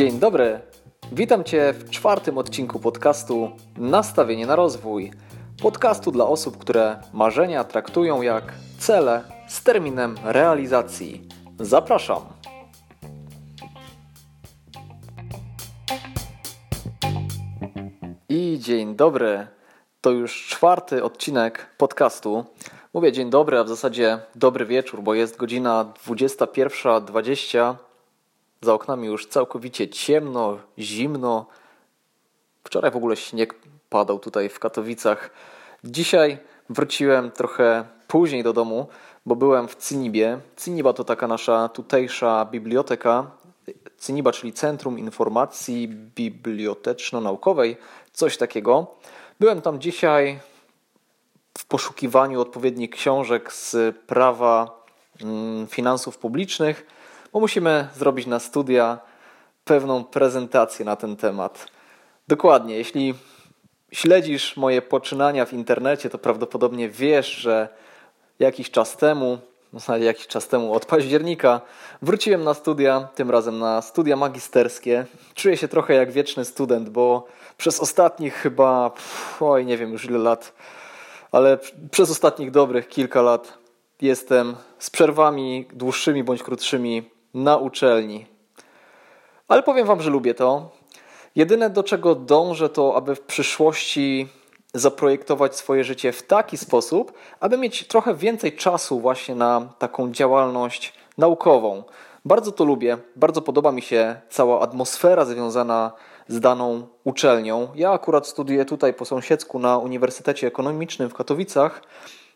Dzień dobry. Witam Cię w czwartym odcinku podcastu Nastawienie na rozwój. Podcastu dla osób, które marzenia traktują jak cele z terminem realizacji. Zapraszam. I dzień dobry. To już czwarty odcinek podcastu. Mówię dzień dobry, a w zasadzie dobry wieczór, bo jest godzina 21.20. Za oknami już całkowicie ciemno, zimno. Wczoraj w ogóle śnieg padał tutaj w Katowicach. Dzisiaj wróciłem trochę później do domu, bo byłem w Cynibie. Cyniba to taka nasza tutejsza biblioteka. Cyniba, czyli Centrum Informacji Biblioteczno-Naukowej, coś takiego. Byłem tam dzisiaj w poszukiwaniu odpowiednich książek z prawa mm, finansów publicznych, bo musimy zrobić na studia pewną prezentację na ten temat. Dokładnie, jeśli śledzisz moje poczynania w internecie, to prawdopodobnie wiesz, że jakiś czas temu, no jakiś czas temu, od października, wróciłem na studia, tym razem na studia magisterskie. Czuję się trochę jak wieczny student, bo przez ostatnich chyba, oj, nie wiem już ile lat, ale przez ostatnich dobrych kilka lat jestem z przerwami dłuższymi bądź krótszymi na uczelni. Ale powiem Wam, że lubię to. Jedyne do czego dążę, to aby w przyszłości zaprojektować swoje życie w taki sposób, aby mieć trochę więcej czasu właśnie na taką działalność naukową. Bardzo to lubię, bardzo podoba mi się cała atmosfera związana z daną uczelnią. Ja akurat studiuję tutaj po sąsiedzku na Uniwersytecie Ekonomicznym w Katowicach,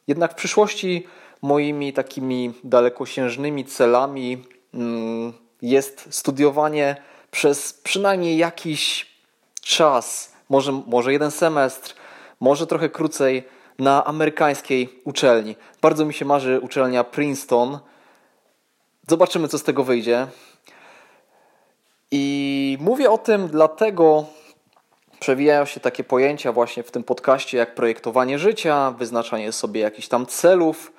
jednak w przyszłości moimi takimi dalekosiężnymi celami jest studiowanie przez przynajmniej jakiś czas, może, może jeden semestr, może trochę krócej, na amerykańskiej uczelni. Bardzo mi się marzy uczelnia Princeton. Zobaczymy, co z tego wyjdzie. I mówię o tym dlatego, przewijają się takie pojęcia właśnie w tym podcaście jak projektowanie życia, wyznaczanie sobie jakichś tam celów.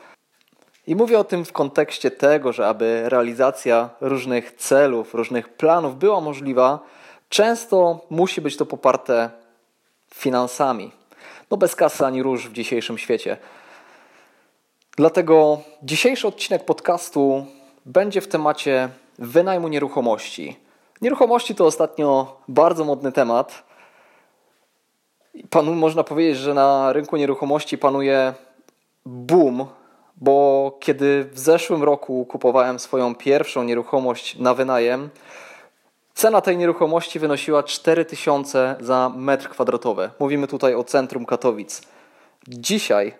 I mówię o tym w kontekście tego, że aby realizacja różnych celów, różnych planów była możliwa, często musi być to poparte finansami. No bez kasy ani róż w dzisiejszym świecie. Dlatego dzisiejszy odcinek podcastu będzie w temacie wynajmu nieruchomości. Nieruchomości to ostatnio bardzo modny temat. Panu, można powiedzieć, że na rynku nieruchomości panuje boom, bo kiedy w zeszłym roku kupowałem swoją pierwszą nieruchomość na wynajem, cena tej nieruchomości wynosiła 4000 za metr kwadratowy. Mówimy tutaj o centrum Katowic. Dzisiaj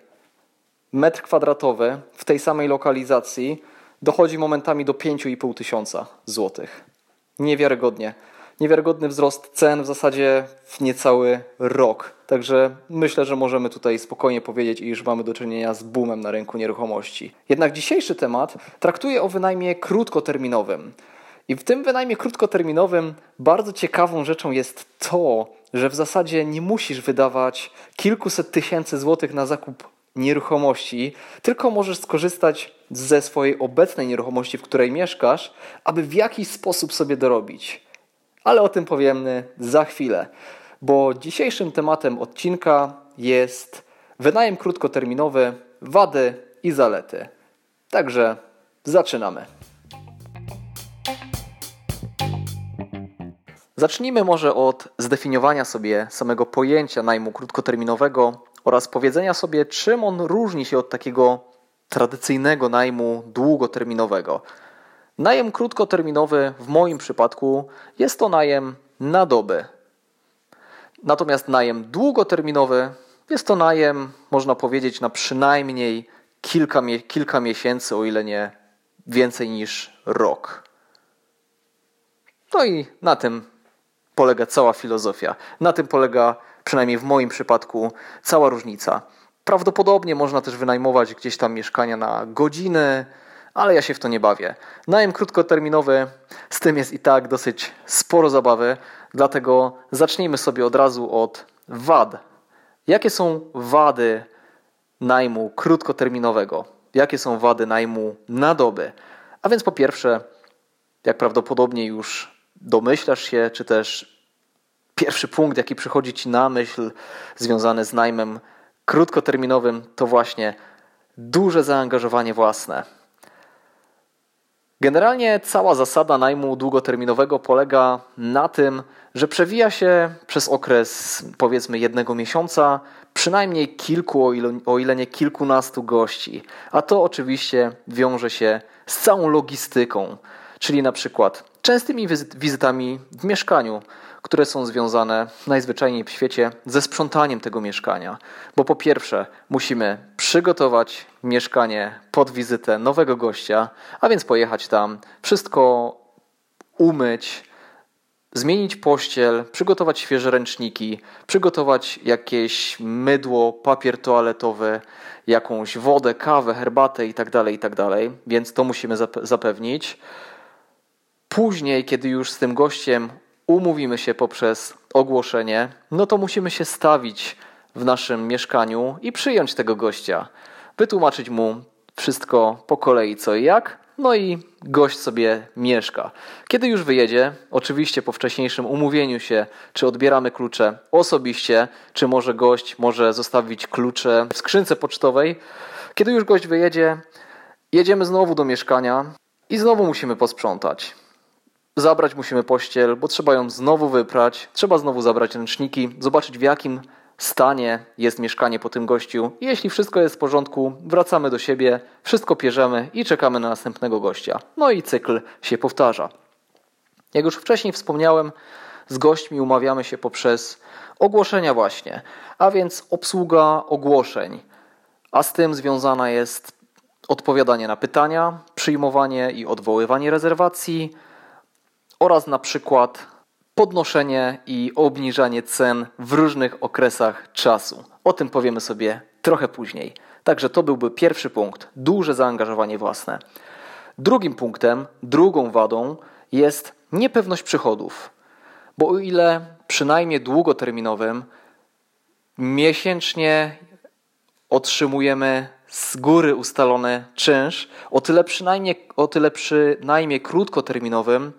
metr kwadratowy w tej samej lokalizacji dochodzi momentami do 5,5 tysiąca złotych. Niewiarygodnie. Niewiarygodny wzrost cen w zasadzie w niecały rok. Także myślę, że możemy tutaj spokojnie powiedzieć, iż mamy do czynienia z boomem na rynku nieruchomości. Jednak dzisiejszy temat traktuje o wynajmie krótkoterminowym. I w tym wynajmie krótkoterminowym bardzo ciekawą rzeczą jest to, że w zasadzie nie musisz wydawać kilkuset tysięcy złotych na zakup nieruchomości, tylko możesz skorzystać ze swojej obecnej nieruchomości, w której mieszkasz, aby w jakiś sposób sobie dorobić. Ale o tym powiemy za chwilę, bo dzisiejszym tematem odcinka jest wynajem krótkoterminowy, wady i zalety. Także zaczynamy. Zacznijmy może od zdefiniowania sobie samego pojęcia najmu krótkoterminowego oraz powiedzenia sobie, czym on różni się od takiego tradycyjnego najmu długoterminowego. Najem krótkoterminowy w moim przypadku jest to najem na dobę. Natomiast najem długoterminowy jest to najem, można powiedzieć, na przynajmniej kilka, kilka miesięcy, o ile nie więcej niż rok. No i na tym polega cała filozofia. Na tym polega, przynajmniej w moim przypadku, cała różnica. Prawdopodobnie można też wynajmować gdzieś tam mieszkania na godziny, ale ja się w to nie bawię. Najem krótkoterminowy, z tym jest i tak dosyć sporo zabawy, dlatego zacznijmy sobie od razu od wad. Jakie są wady najmu krótkoterminowego? Jakie są wady najmu na doby? A więc po pierwsze, jak prawdopodobnie już domyślasz się, czy też pierwszy punkt, jaki przychodzi ci na myśl związany z najmem krótkoterminowym, to właśnie duże zaangażowanie własne. Generalnie cała zasada najmu długoterminowego polega na tym, że przewija się przez okres powiedzmy jednego miesiąca przynajmniej kilku, o ile, o ile nie kilkunastu gości. A to oczywiście wiąże się z całą logistyką, czyli na przykład częstymi wizytami w mieszkaniu, które są związane najzwyczajniej w świecie ze sprzątaniem tego mieszkania. Bo po pierwsze, musimy przygotować mieszkanie pod wizytę nowego gościa, a więc pojechać tam, wszystko umyć, zmienić pościel, przygotować świeże ręczniki, przygotować jakieś mydło, papier toaletowy, jakąś wodę, kawę, herbatę itd., tak itd., tak więc to musimy zapewnić. Później, kiedy już z tym gościem umówimy się poprzez ogłoszenie, no to musimy się stawić w naszym mieszkaniu i przyjąć tego gościa, wytłumaczyć mu wszystko po kolei co i jak, no i gość sobie mieszka. Kiedy już wyjedzie, oczywiście po wcześniejszym umówieniu się, czy odbieramy klucze osobiście, czy może gość może zostawić klucze w skrzynce pocztowej. Kiedy już gość wyjedzie, jedziemy znowu do mieszkania i znowu musimy posprzątać. Zabrać musimy pościel, bo trzeba ją znowu wyprać, trzeba znowu zabrać ręczniki, zobaczyć w jakim stanie jest mieszkanie po tym gościu. Jeśli wszystko jest w porządku, wracamy do siebie, wszystko pierzemy i czekamy na następnego gościa. No i cykl się powtarza. Jak już wcześniej wspomniałem, z gośćmi umawiamy się poprzez ogłoszenia właśnie, a więc obsługa ogłoszeń, a z tym związana jest odpowiadanie na pytania, przyjmowanie i odwoływanie rezerwacji oraz na przykład podnoszenie i obniżanie cen w różnych okresach czasu. O tym powiemy sobie trochę później. Także to byłby pierwszy punkt duże zaangażowanie własne. Drugim punktem, drugą wadą jest niepewność przychodów. Bo o ile przynajmniej długoterminowym miesięcznie otrzymujemy z góry ustalony czynsz, o tyle przynajmniej, o tyle przynajmniej krótkoterminowym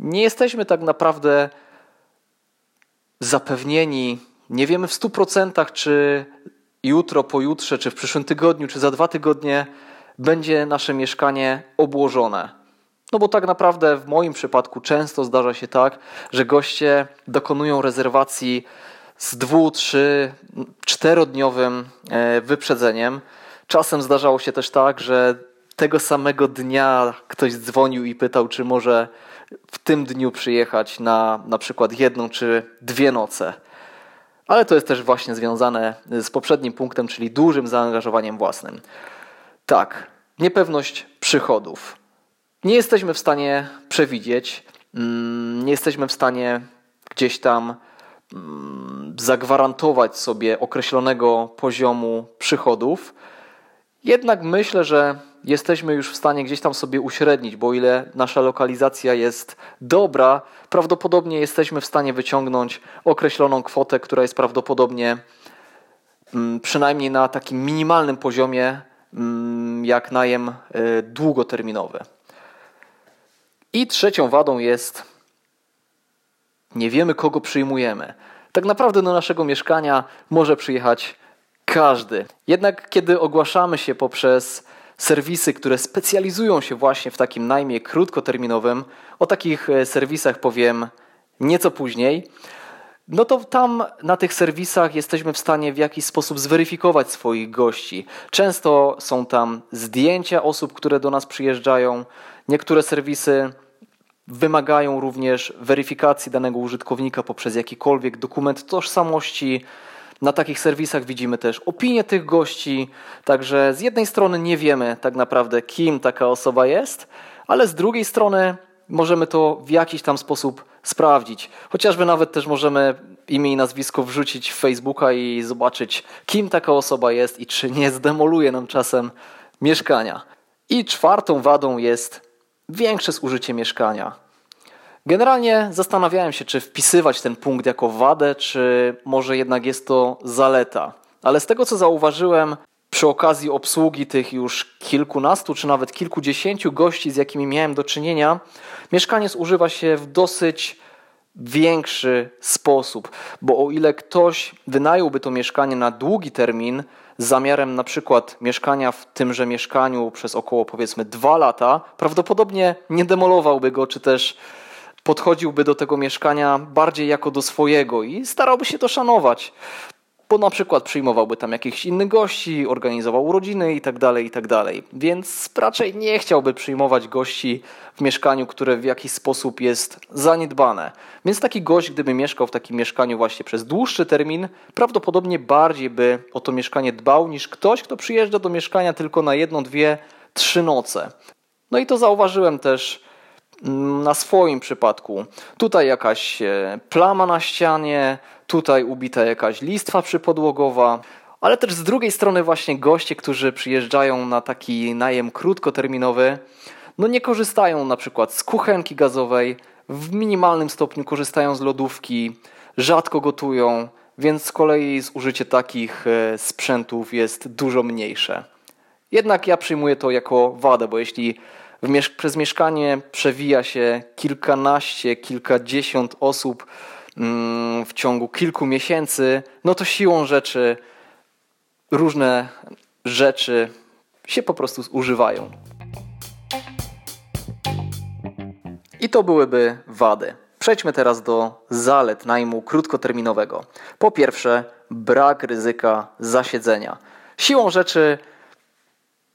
nie jesteśmy tak naprawdę zapewnieni, nie wiemy w 100% czy jutro, pojutrze, czy w przyszłym tygodniu, czy za dwa tygodnie będzie nasze mieszkanie obłożone. No bo tak naprawdę w moim przypadku często zdarza się tak, że goście dokonują rezerwacji z dwu, trzy, czterodniowym e, wyprzedzeniem. Czasem zdarzało się też tak, że tego samego dnia ktoś dzwonił i pytał, czy może w tym dniu przyjechać na na przykład jedną czy dwie noce. Ale to jest też właśnie związane z poprzednim punktem, czyli dużym zaangażowaniem własnym. Tak, niepewność przychodów. Nie jesteśmy w stanie przewidzieć, mm, nie jesteśmy w stanie gdzieś tam mm, zagwarantować sobie określonego poziomu przychodów. Jednak myślę, że jesteśmy już w stanie gdzieś tam sobie uśrednić, bo o ile nasza lokalizacja jest dobra, prawdopodobnie jesteśmy w stanie wyciągnąć określoną kwotę, która jest prawdopodobnie mm, przynajmniej na takim minimalnym poziomie, mm, jak najem y, długoterminowy. I trzecią wadą jest nie wiemy, kogo przyjmujemy. Tak naprawdę do naszego mieszkania może przyjechać każdy. Jednak kiedy ogłaszamy się poprzez serwisy, które specjalizują się właśnie w takim najmie krótkoterminowym. O takich e, serwisach powiem nieco później. No to tam na tych serwisach jesteśmy w stanie w jakiś sposób zweryfikować swoich gości. Często są tam zdjęcia osób, które do nas przyjeżdżają. Niektóre serwisy wymagają również weryfikacji danego użytkownika poprzez jakikolwiek dokument tożsamości, na takich serwisach widzimy też opinie tych gości, także z jednej strony nie wiemy tak naprawdę, kim taka osoba jest, ale z drugiej strony możemy to w jakiś tam sposób sprawdzić. Chociażby nawet też możemy imię i nazwisko wrzucić w Facebooka i zobaczyć, kim taka osoba jest i czy nie zdemoluje nam czasem mieszkania. I czwartą wadą jest większe zużycie mieszkania. Generalnie zastanawiałem się, czy wpisywać ten punkt jako wadę, czy może jednak jest to zaleta. Ale z tego co zauważyłem, przy okazji obsługi tych już kilkunastu czy nawet kilkudziesięciu gości, z jakimi miałem do czynienia, mieszkanie zużywa się w dosyć większy sposób, bo o ile ktoś wynająłby to mieszkanie na długi termin z zamiarem na przykład mieszkania w tymże mieszkaniu przez około powiedzmy dwa lata, prawdopodobnie nie demolowałby go, czy też podchodziłby do tego mieszkania bardziej jako do swojego i starałby się to szanować bo na przykład przyjmowałby tam jakichś innych gości, organizował urodziny itd., tak itd. Tak Więc raczej nie chciałby przyjmować gości w mieszkaniu, które w jakiś sposób jest zaniedbane. Więc taki gość, gdyby mieszkał w takim mieszkaniu właśnie przez dłuższy termin, prawdopodobnie bardziej by o to mieszkanie dbał niż ktoś, kto przyjeżdża do mieszkania tylko na jedną, dwie, trzy noce. No i to zauważyłem też na swoim przypadku. Tutaj jakaś e, plama na ścianie, tutaj ubita jakaś listwa przypodłogowa, ale też z drugiej strony właśnie goście, którzy przyjeżdżają na taki najem krótkoterminowy, no nie korzystają na przykład z kuchenki gazowej, w minimalnym stopniu korzystają z lodówki, rzadko gotują, więc z kolei zużycie takich e, sprzętów jest dużo mniejsze. Jednak ja przyjmuję to jako wadę, bo jeśli przez mieszkanie przewija się kilkanaście, kilkadziesiąt osób, Mm, w ciągu kilku miesięcy, no to siłą rzeczy różne rzeczy się po prostu używają. I to byłyby wady. Przejdźmy teraz do zalet najmu krótkoterminowego. Po pierwsze, brak ryzyka zasiedzenia. Siłą rzeczy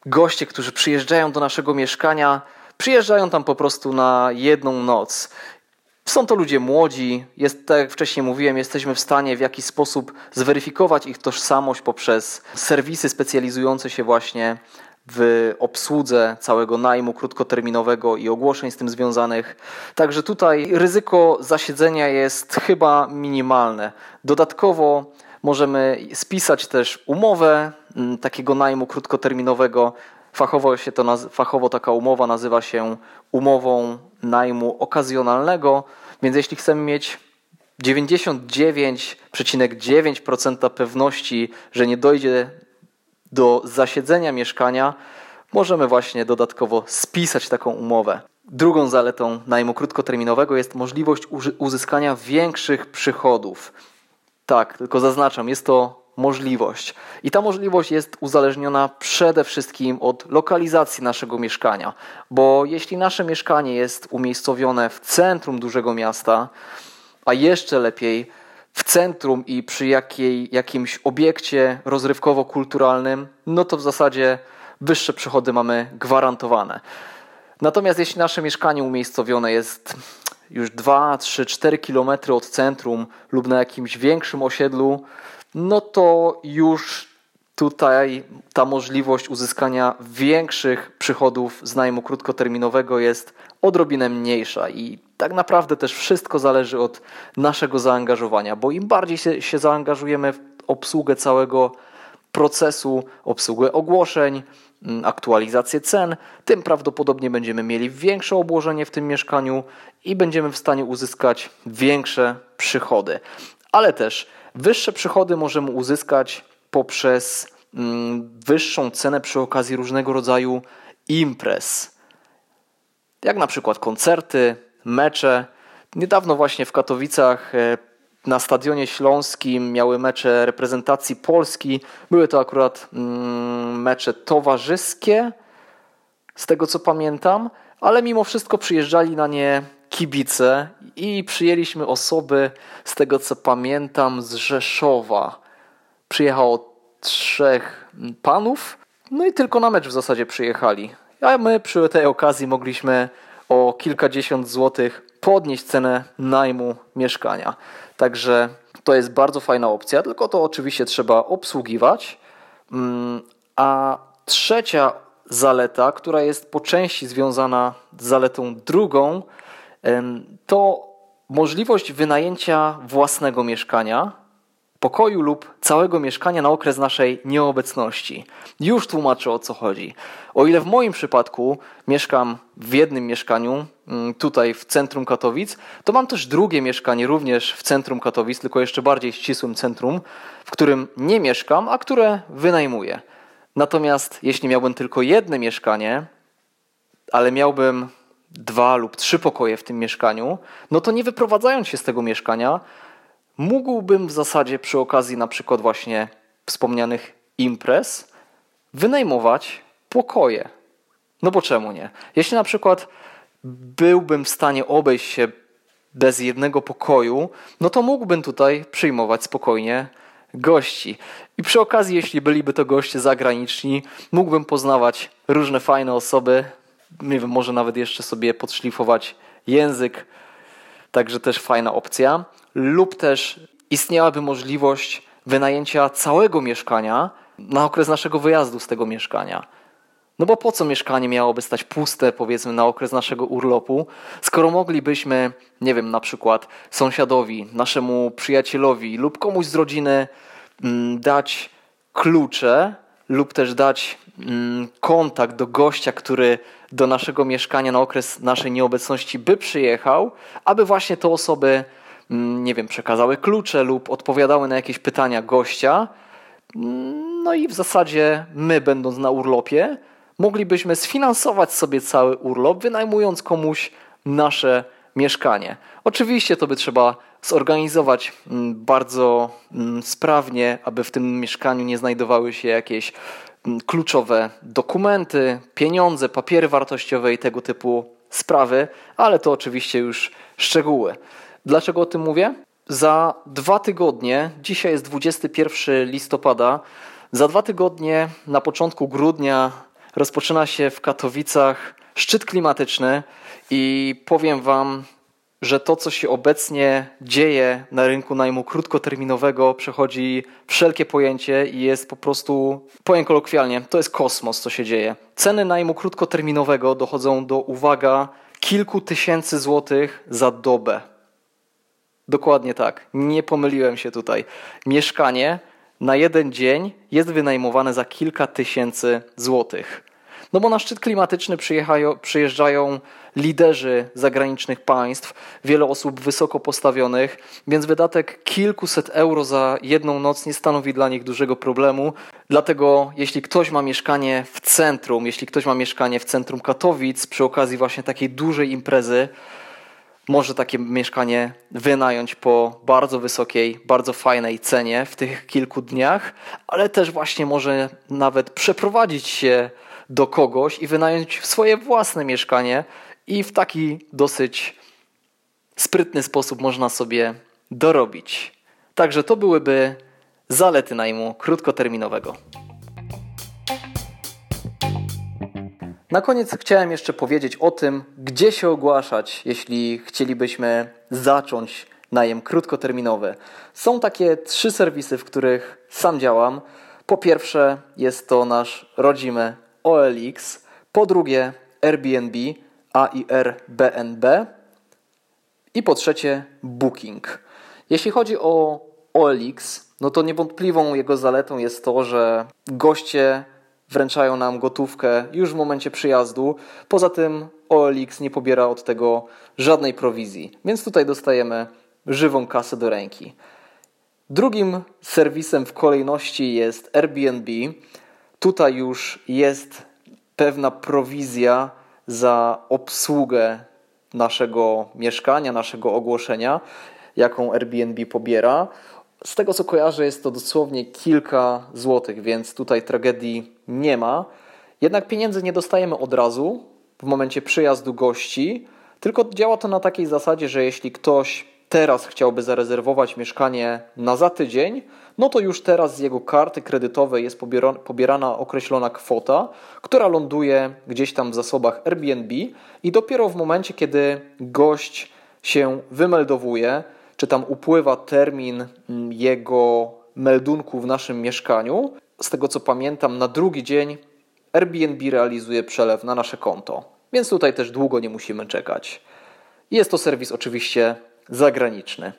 goście, którzy przyjeżdżają do naszego mieszkania, przyjeżdżają tam po prostu na jedną noc są to ludzie młodzi, jest, tak jak wcześniej mówiłem, jesteśmy w stanie w jakiś sposób zweryfikować ich tożsamość poprzez serwisy specjalizujące się właśnie w obsłudze całego najmu krótkoterminowego i ogłoszeń z tym związanych. Także tutaj ryzyko zasiedzenia jest chyba minimalne. Dodatkowo możemy spisać też umowę mm, takiego najmu krótkoterminowego. Fachowo, się to, fachowo taka umowa nazywa się umową najmu okazjonalnego, więc jeśli chcemy mieć 99,9% pewności, że nie dojdzie do zasiedzenia mieszkania, możemy właśnie dodatkowo spisać taką umowę. Drugą zaletą najmu krótkoterminowego jest możliwość uzyskania większych przychodów. Tak, tylko zaznaczam, jest to możliwość. I ta możliwość jest uzależniona przede wszystkim od lokalizacji naszego mieszkania, bo jeśli nasze mieszkanie jest umiejscowione w centrum dużego miasta, a jeszcze lepiej w centrum i przy jakiej, jakimś obiekcie rozrywkowo-kulturalnym, no to w zasadzie wyższe przychody mamy gwarantowane. Natomiast jeśli nasze mieszkanie umiejscowione jest już 2, 3, 4 kilometry od centrum lub na jakimś większym osiedlu, no to już tutaj ta możliwość uzyskania większych przychodów z najmu krótkoterminowego jest odrobinę mniejsza i tak naprawdę też wszystko zależy od naszego zaangażowania, bo im bardziej się, się zaangażujemy w obsługę całego procesu, obsługę ogłoszeń, aktualizację cen, tym prawdopodobnie będziemy mieli większe obłożenie w tym mieszkaniu i będziemy w stanie uzyskać większe przychody. Ale też Wyższe przychody możemy uzyskać poprzez mm, wyższą cenę przy okazji różnego rodzaju imprez, jak na przykład koncerty, mecze. Niedawno właśnie w Katowicach e, na Stadionie Śląskim miały mecze reprezentacji Polski. Były to akurat mm, mecze towarzyskie, z tego co pamiętam, ale mimo wszystko przyjeżdżali na nie kibice i przyjęliśmy osoby, z tego co pamiętam, z Rzeszowa. Przyjechało trzech panów, no i tylko na mecz w zasadzie przyjechali. A my przy tej okazji mogliśmy o kilkadziesiąt złotych podnieść cenę najmu mieszkania. Także to jest bardzo fajna opcja, tylko to oczywiście trzeba obsługiwać. Mm, a trzecia zaleta, która jest po części związana z zaletą drugą, to możliwość wynajęcia własnego mieszkania, pokoju lub całego mieszkania na okres naszej nieobecności. Już tłumaczę o co chodzi. O ile w moim przypadku mieszkam w jednym mieszkaniu, mm, tutaj w centrum Katowic, to mam też drugie mieszkanie również w centrum Katowic, tylko jeszcze bardziej ścisłym centrum, w którym nie mieszkam, a które wynajmuję. Natomiast jeśli miałbym tylko jedno mieszkanie, ale miałbym dwa lub trzy pokoje w tym mieszkaniu, no to nie wyprowadzając się z tego mieszkania, mógłbym w zasadzie przy okazji na przykład właśnie wspomnianych imprez wynajmować pokoje. No bo czemu nie? Jeśli na przykład byłbym w stanie obejść się bez jednego pokoju, no to mógłbym tutaj przyjmować spokojnie gości. I przy okazji, jeśli byliby to goście zagraniczni, mógłbym poznawać różne fajne osoby. Nie wiem, może nawet jeszcze sobie podszlifować język. Także też fajna opcja. Lub też istniałaby możliwość wynajęcia całego mieszkania na okres naszego wyjazdu z tego mieszkania. No bo po co mieszkanie miałoby stać puste, powiedzmy, na okres naszego urlopu, skoro moglibyśmy, nie wiem, na przykład sąsiadowi, naszemu przyjacielowi lub komuś z rodziny mm, dać klucze lub też dać mm, kontakt do gościa, który do naszego mieszkania na okres naszej nieobecności by przyjechał, aby właśnie te osoby, mm, nie wiem, przekazały klucze lub odpowiadały na jakieś pytania gościa. No i w zasadzie my, będąc na urlopie, moglibyśmy sfinansować sobie cały urlop, wynajmując komuś nasze mieszkanie. Oczywiście to by trzeba zorganizować mm, bardzo mm, sprawnie, aby w tym mieszkaniu nie znajdowały się jakieś mm, kluczowe dokumenty, pieniądze, papiery wartościowe i tego typu sprawy, ale to oczywiście już szczegóły. Dlaczego o tym mówię? Za dwa tygodnie, dzisiaj jest 21 listopada, za dwa tygodnie na początku grudnia rozpoczyna się w Katowicach szczyt klimatyczny i powiem Wam, że to, co się obecnie dzieje na rynku najmu krótkoterminowego, przechodzi wszelkie pojęcie i jest po prostu, powiem kolokwialnie, to jest kosmos, co się dzieje. Ceny najmu krótkoterminowego dochodzą do, uwaga, kilku tysięcy złotych za dobę. Dokładnie tak, nie pomyliłem się tutaj. Mieszkanie na jeden dzień jest wynajmowane za kilka tysięcy złotych. No bo na szczyt klimatyczny przyjeżdżają liderzy zagranicznych państw, wiele osób wysoko postawionych, więc wydatek kilkuset euro za jedną noc nie stanowi dla nich dużego problemu. Dlatego jeśli ktoś ma mieszkanie w centrum, jeśli ktoś ma mieszkanie w centrum Katowic przy okazji właśnie takiej dużej imprezy, może takie mieszkanie wynająć po bardzo wysokiej, bardzo fajnej cenie w tych kilku dniach, ale też właśnie może nawet przeprowadzić się do kogoś i wynająć swoje własne mieszkanie i w taki dosyć sprytny sposób można sobie dorobić. Także to byłyby zalety najmu krótkoterminowego. Na koniec chciałem jeszcze powiedzieć o tym, gdzie się ogłaszać, jeśli chcielibyśmy zacząć najem krótkoterminowy. Są takie trzy serwisy, w których sam działam. Po pierwsze, jest to nasz rodzimy OLX, po drugie Airbnb, AIRBNB i po trzecie Booking. Jeśli chodzi o OLX, no to niewątpliwą jego zaletą jest to, że goście wręczają nam gotówkę już w momencie przyjazdu. Poza tym OLX nie pobiera od tego żadnej prowizji, więc tutaj dostajemy żywą kasę do ręki. Drugim serwisem w kolejności jest Airbnb. Tutaj już jest pewna prowizja za obsługę naszego mieszkania, naszego ogłoszenia, jaką Airbnb pobiera. Z tego co kojarzę, jest to dosłownie kilka złotych, więc tutaj tragedii nie ma. Jednak pieniędzy nie dostajemy od razu w momencie przyjazdu gości, tylko działa to na takiej zasadzie, że jeśli ktoś teraz chciałby zarezerwować mieszkanie na za tydzień, no to już teraz z jego karty kredytowej jest pobierana określona kwota, która ląduje gdzieś tam w zasobach Airbnb i dopiero w momencie, kiedy gość się wymeldowuje, czy tam upływa termin mm, jego meldunku w naszym mieszkaniu, z tego co pamiętam, na drugi dzień Airbnb realizuje przelew na nasze konto. Więc tutaj też długo nie musimy czekać. Jest to serwis oczywiście zagraniczny.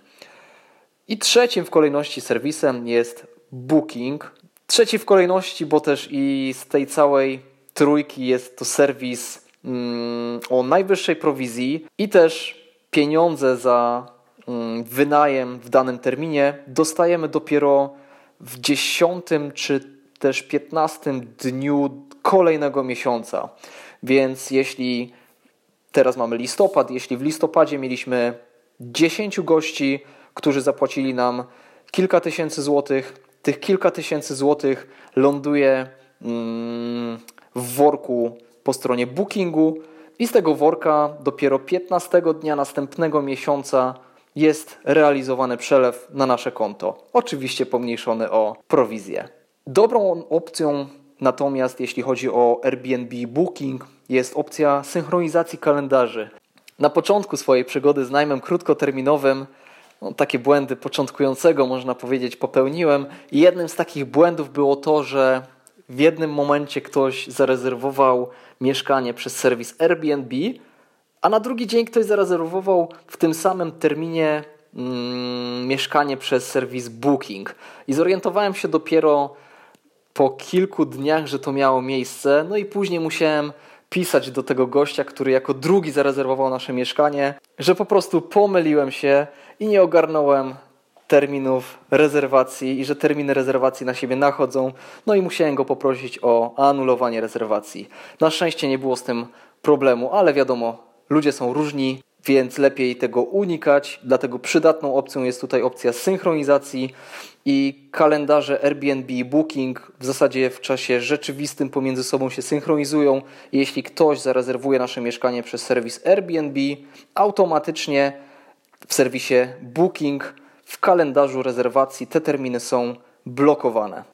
I trzecim w kolejności serwisem jest Booking. Trzeci w kolejności, bo też i z tej całej trójki jest to serwis mm, o najwyższej prowizji i też pieniądze za mm, wynajem w danym terminie dostajemy dopiero w dziesiątym czy też 15 dniu kolejnego miesiąca. Więc jeśli teraz mamy listopad, jeśli w listopadzie mieliśmy 10 gości, którzy zapłacili nam kilka tysięcy złotych, tych kilka tysięcy złotych ląduje mm, w worku po stronie bookingu i z tego worka dopiero 15 dnia następnego miesiąca jest realizowany przelew na nasze konto. Oczywiście pomniejszony o prowizję. Dobrą opcją natomiast, jeśli chodzi o Airbnb Booking, jest opcja synchronizacji kalendarzy. Na początku swojej przygody z najmem krótkoterminowym no, takie błędy początkującego, można powiedzieć, popełniłem. I jednym z takich błędów było to, że w jednym momencie ktoś zarezerwował mieszkanie przez serwis Airbnb, a na drugi dzień ktoś zarezerwował w tym samym terminie mm, mieszkanie przez serwis Booking. I zorientowałem się dopiero po kilku dniach, że to miało miejsce. No i później musiałem pisać do tego gościa, który jako drugi zarezerwował nasze mieszkanie, że po prostu pomyliłem się i nie ogarnąłem terminów rezerwacji i że terminy rezerwacji na siebie nachodzą. No i musiałem go poprosić o anulowanie rezerwacji. Na szczęście nie było z tym problemu, ale wiadomo, ludzie są różni, więc lepiej tego unikać. Dlatego przydatną opcją jest tutaj opcja synchronizacji i kalendarze Airbnb i Booking w zasadzie w czasie rzeczywistym pomiędzy sobą się synchronizują. Jeśli ktoś zarezerwuje nasze mieszkanie przez serwis Airbnb, automatycznie w serwisie Booking w kalendarzu rezerwacji te terminy są blokowane.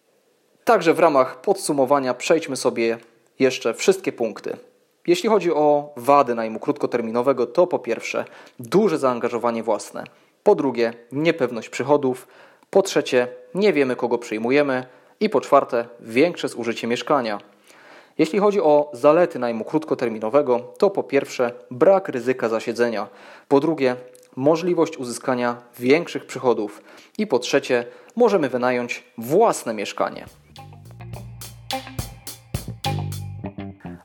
Także w ramach podsumowania przejdźmy sobie jeszcze wszystkie punkty. Jeśli chodzi o wady najmu krótkoterminowego, to po pierwsze duże zaangażowanie własne, po drugie niepewność przychodów, po trzecie nie wiemy kogo przyjmujemy. I po czwarte większe zużycie mieszkania. Jeśli chodzi o zalety najmu krótkoterminowego, to po pierwsze brak ryzyka zasiedzenia, po drugie możliwość uzyskania większych przychodów. I po trzecie możemy wynająć własne mieszkanie.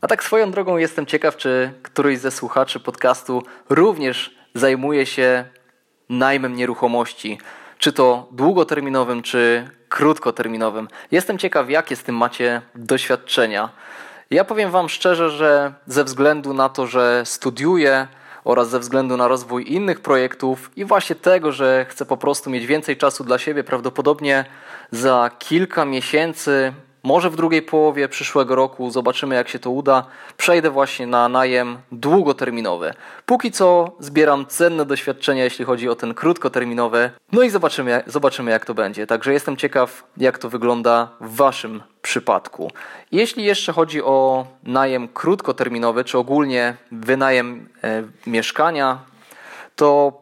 A tak swoją drogą jestem ciekaw, czy któryś ze słuchaczy podcastu również zajmuje się najmem nieruchomości, czy to długoterminowym, czy krótkoterminowym. Jestem ciekaw, jakie z tym macie doświadczenia. Ja powiem Wam szczerze, że ze względu na to, że studiuję oraz ze względu na rozwój innych projektów i właśnie tego, że chcę po prostu mieć więcej czasu dla siebie, prawdopodobnie za kilka miesięcy może w drugiej połowie przyszłego roku, zobaczymy jak się to uda, przejdę właśnie na najem długoterminowy. Póki co zbieram cenne doświadczenia, jeśli chodzi o ten krótkoterminowy, no i zobaczymy, zobaczymy jak to będzie. Także jestem ciekaw, jak to wygląda w Waszym przypadku. Jeśli jeszcze chodzi o najem krótkoterminowy, czy ogólnie wynajem e, mieszkania, to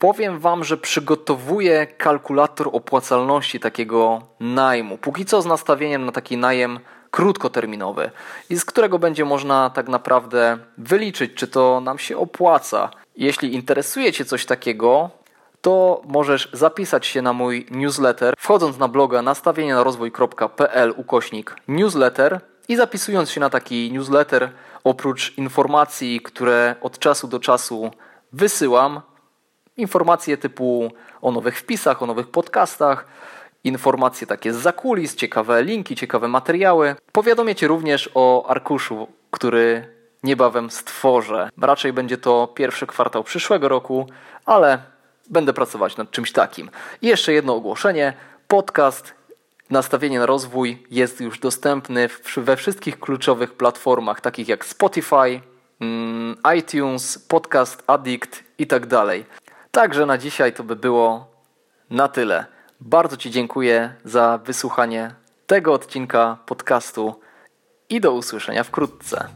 Powiem Wam, że przygotowuję kalkulator opłacalności takiego najmu. Póki co z nastawieniem na taki najem krótkoterminowy i z którego będzie można tak naprawdę wyliczyć, czy to nam się opłaca. Jeśli interesuje Cię coś takiego, to możesz zapisać się na mój newsletter, wchodząc na bloga nastawienie na rozwój.pl ukośnik newsletter i zapisując się na taki newsletter, oprócz informacji, które od czasu do czasu wysyłam, informacje typu o nowych wpisach, o nowych podcastach, informacje takie z zakulis, ciekawe linki, ciekawe materiały. Powiadomię Cię również o arkuszu, który niebawem stworzę. Raczej będzie to pierwszy kwartał przyszłego roku, ale będę pracować nad czymś takim. I jeszcze jedno ogłoszenie. Podcast Nastawienie na rozwój jest już dostępny we wszystkich kluczowych platformach, takich jak Spotify, mm, iTunes, Podcast Addict i tak dalej. Także na dzisiaj to by było na tyle. Bardzo Ci dziękuję za wysłuchanie tego odcinka podcastu i do usłyszenia wkrótce.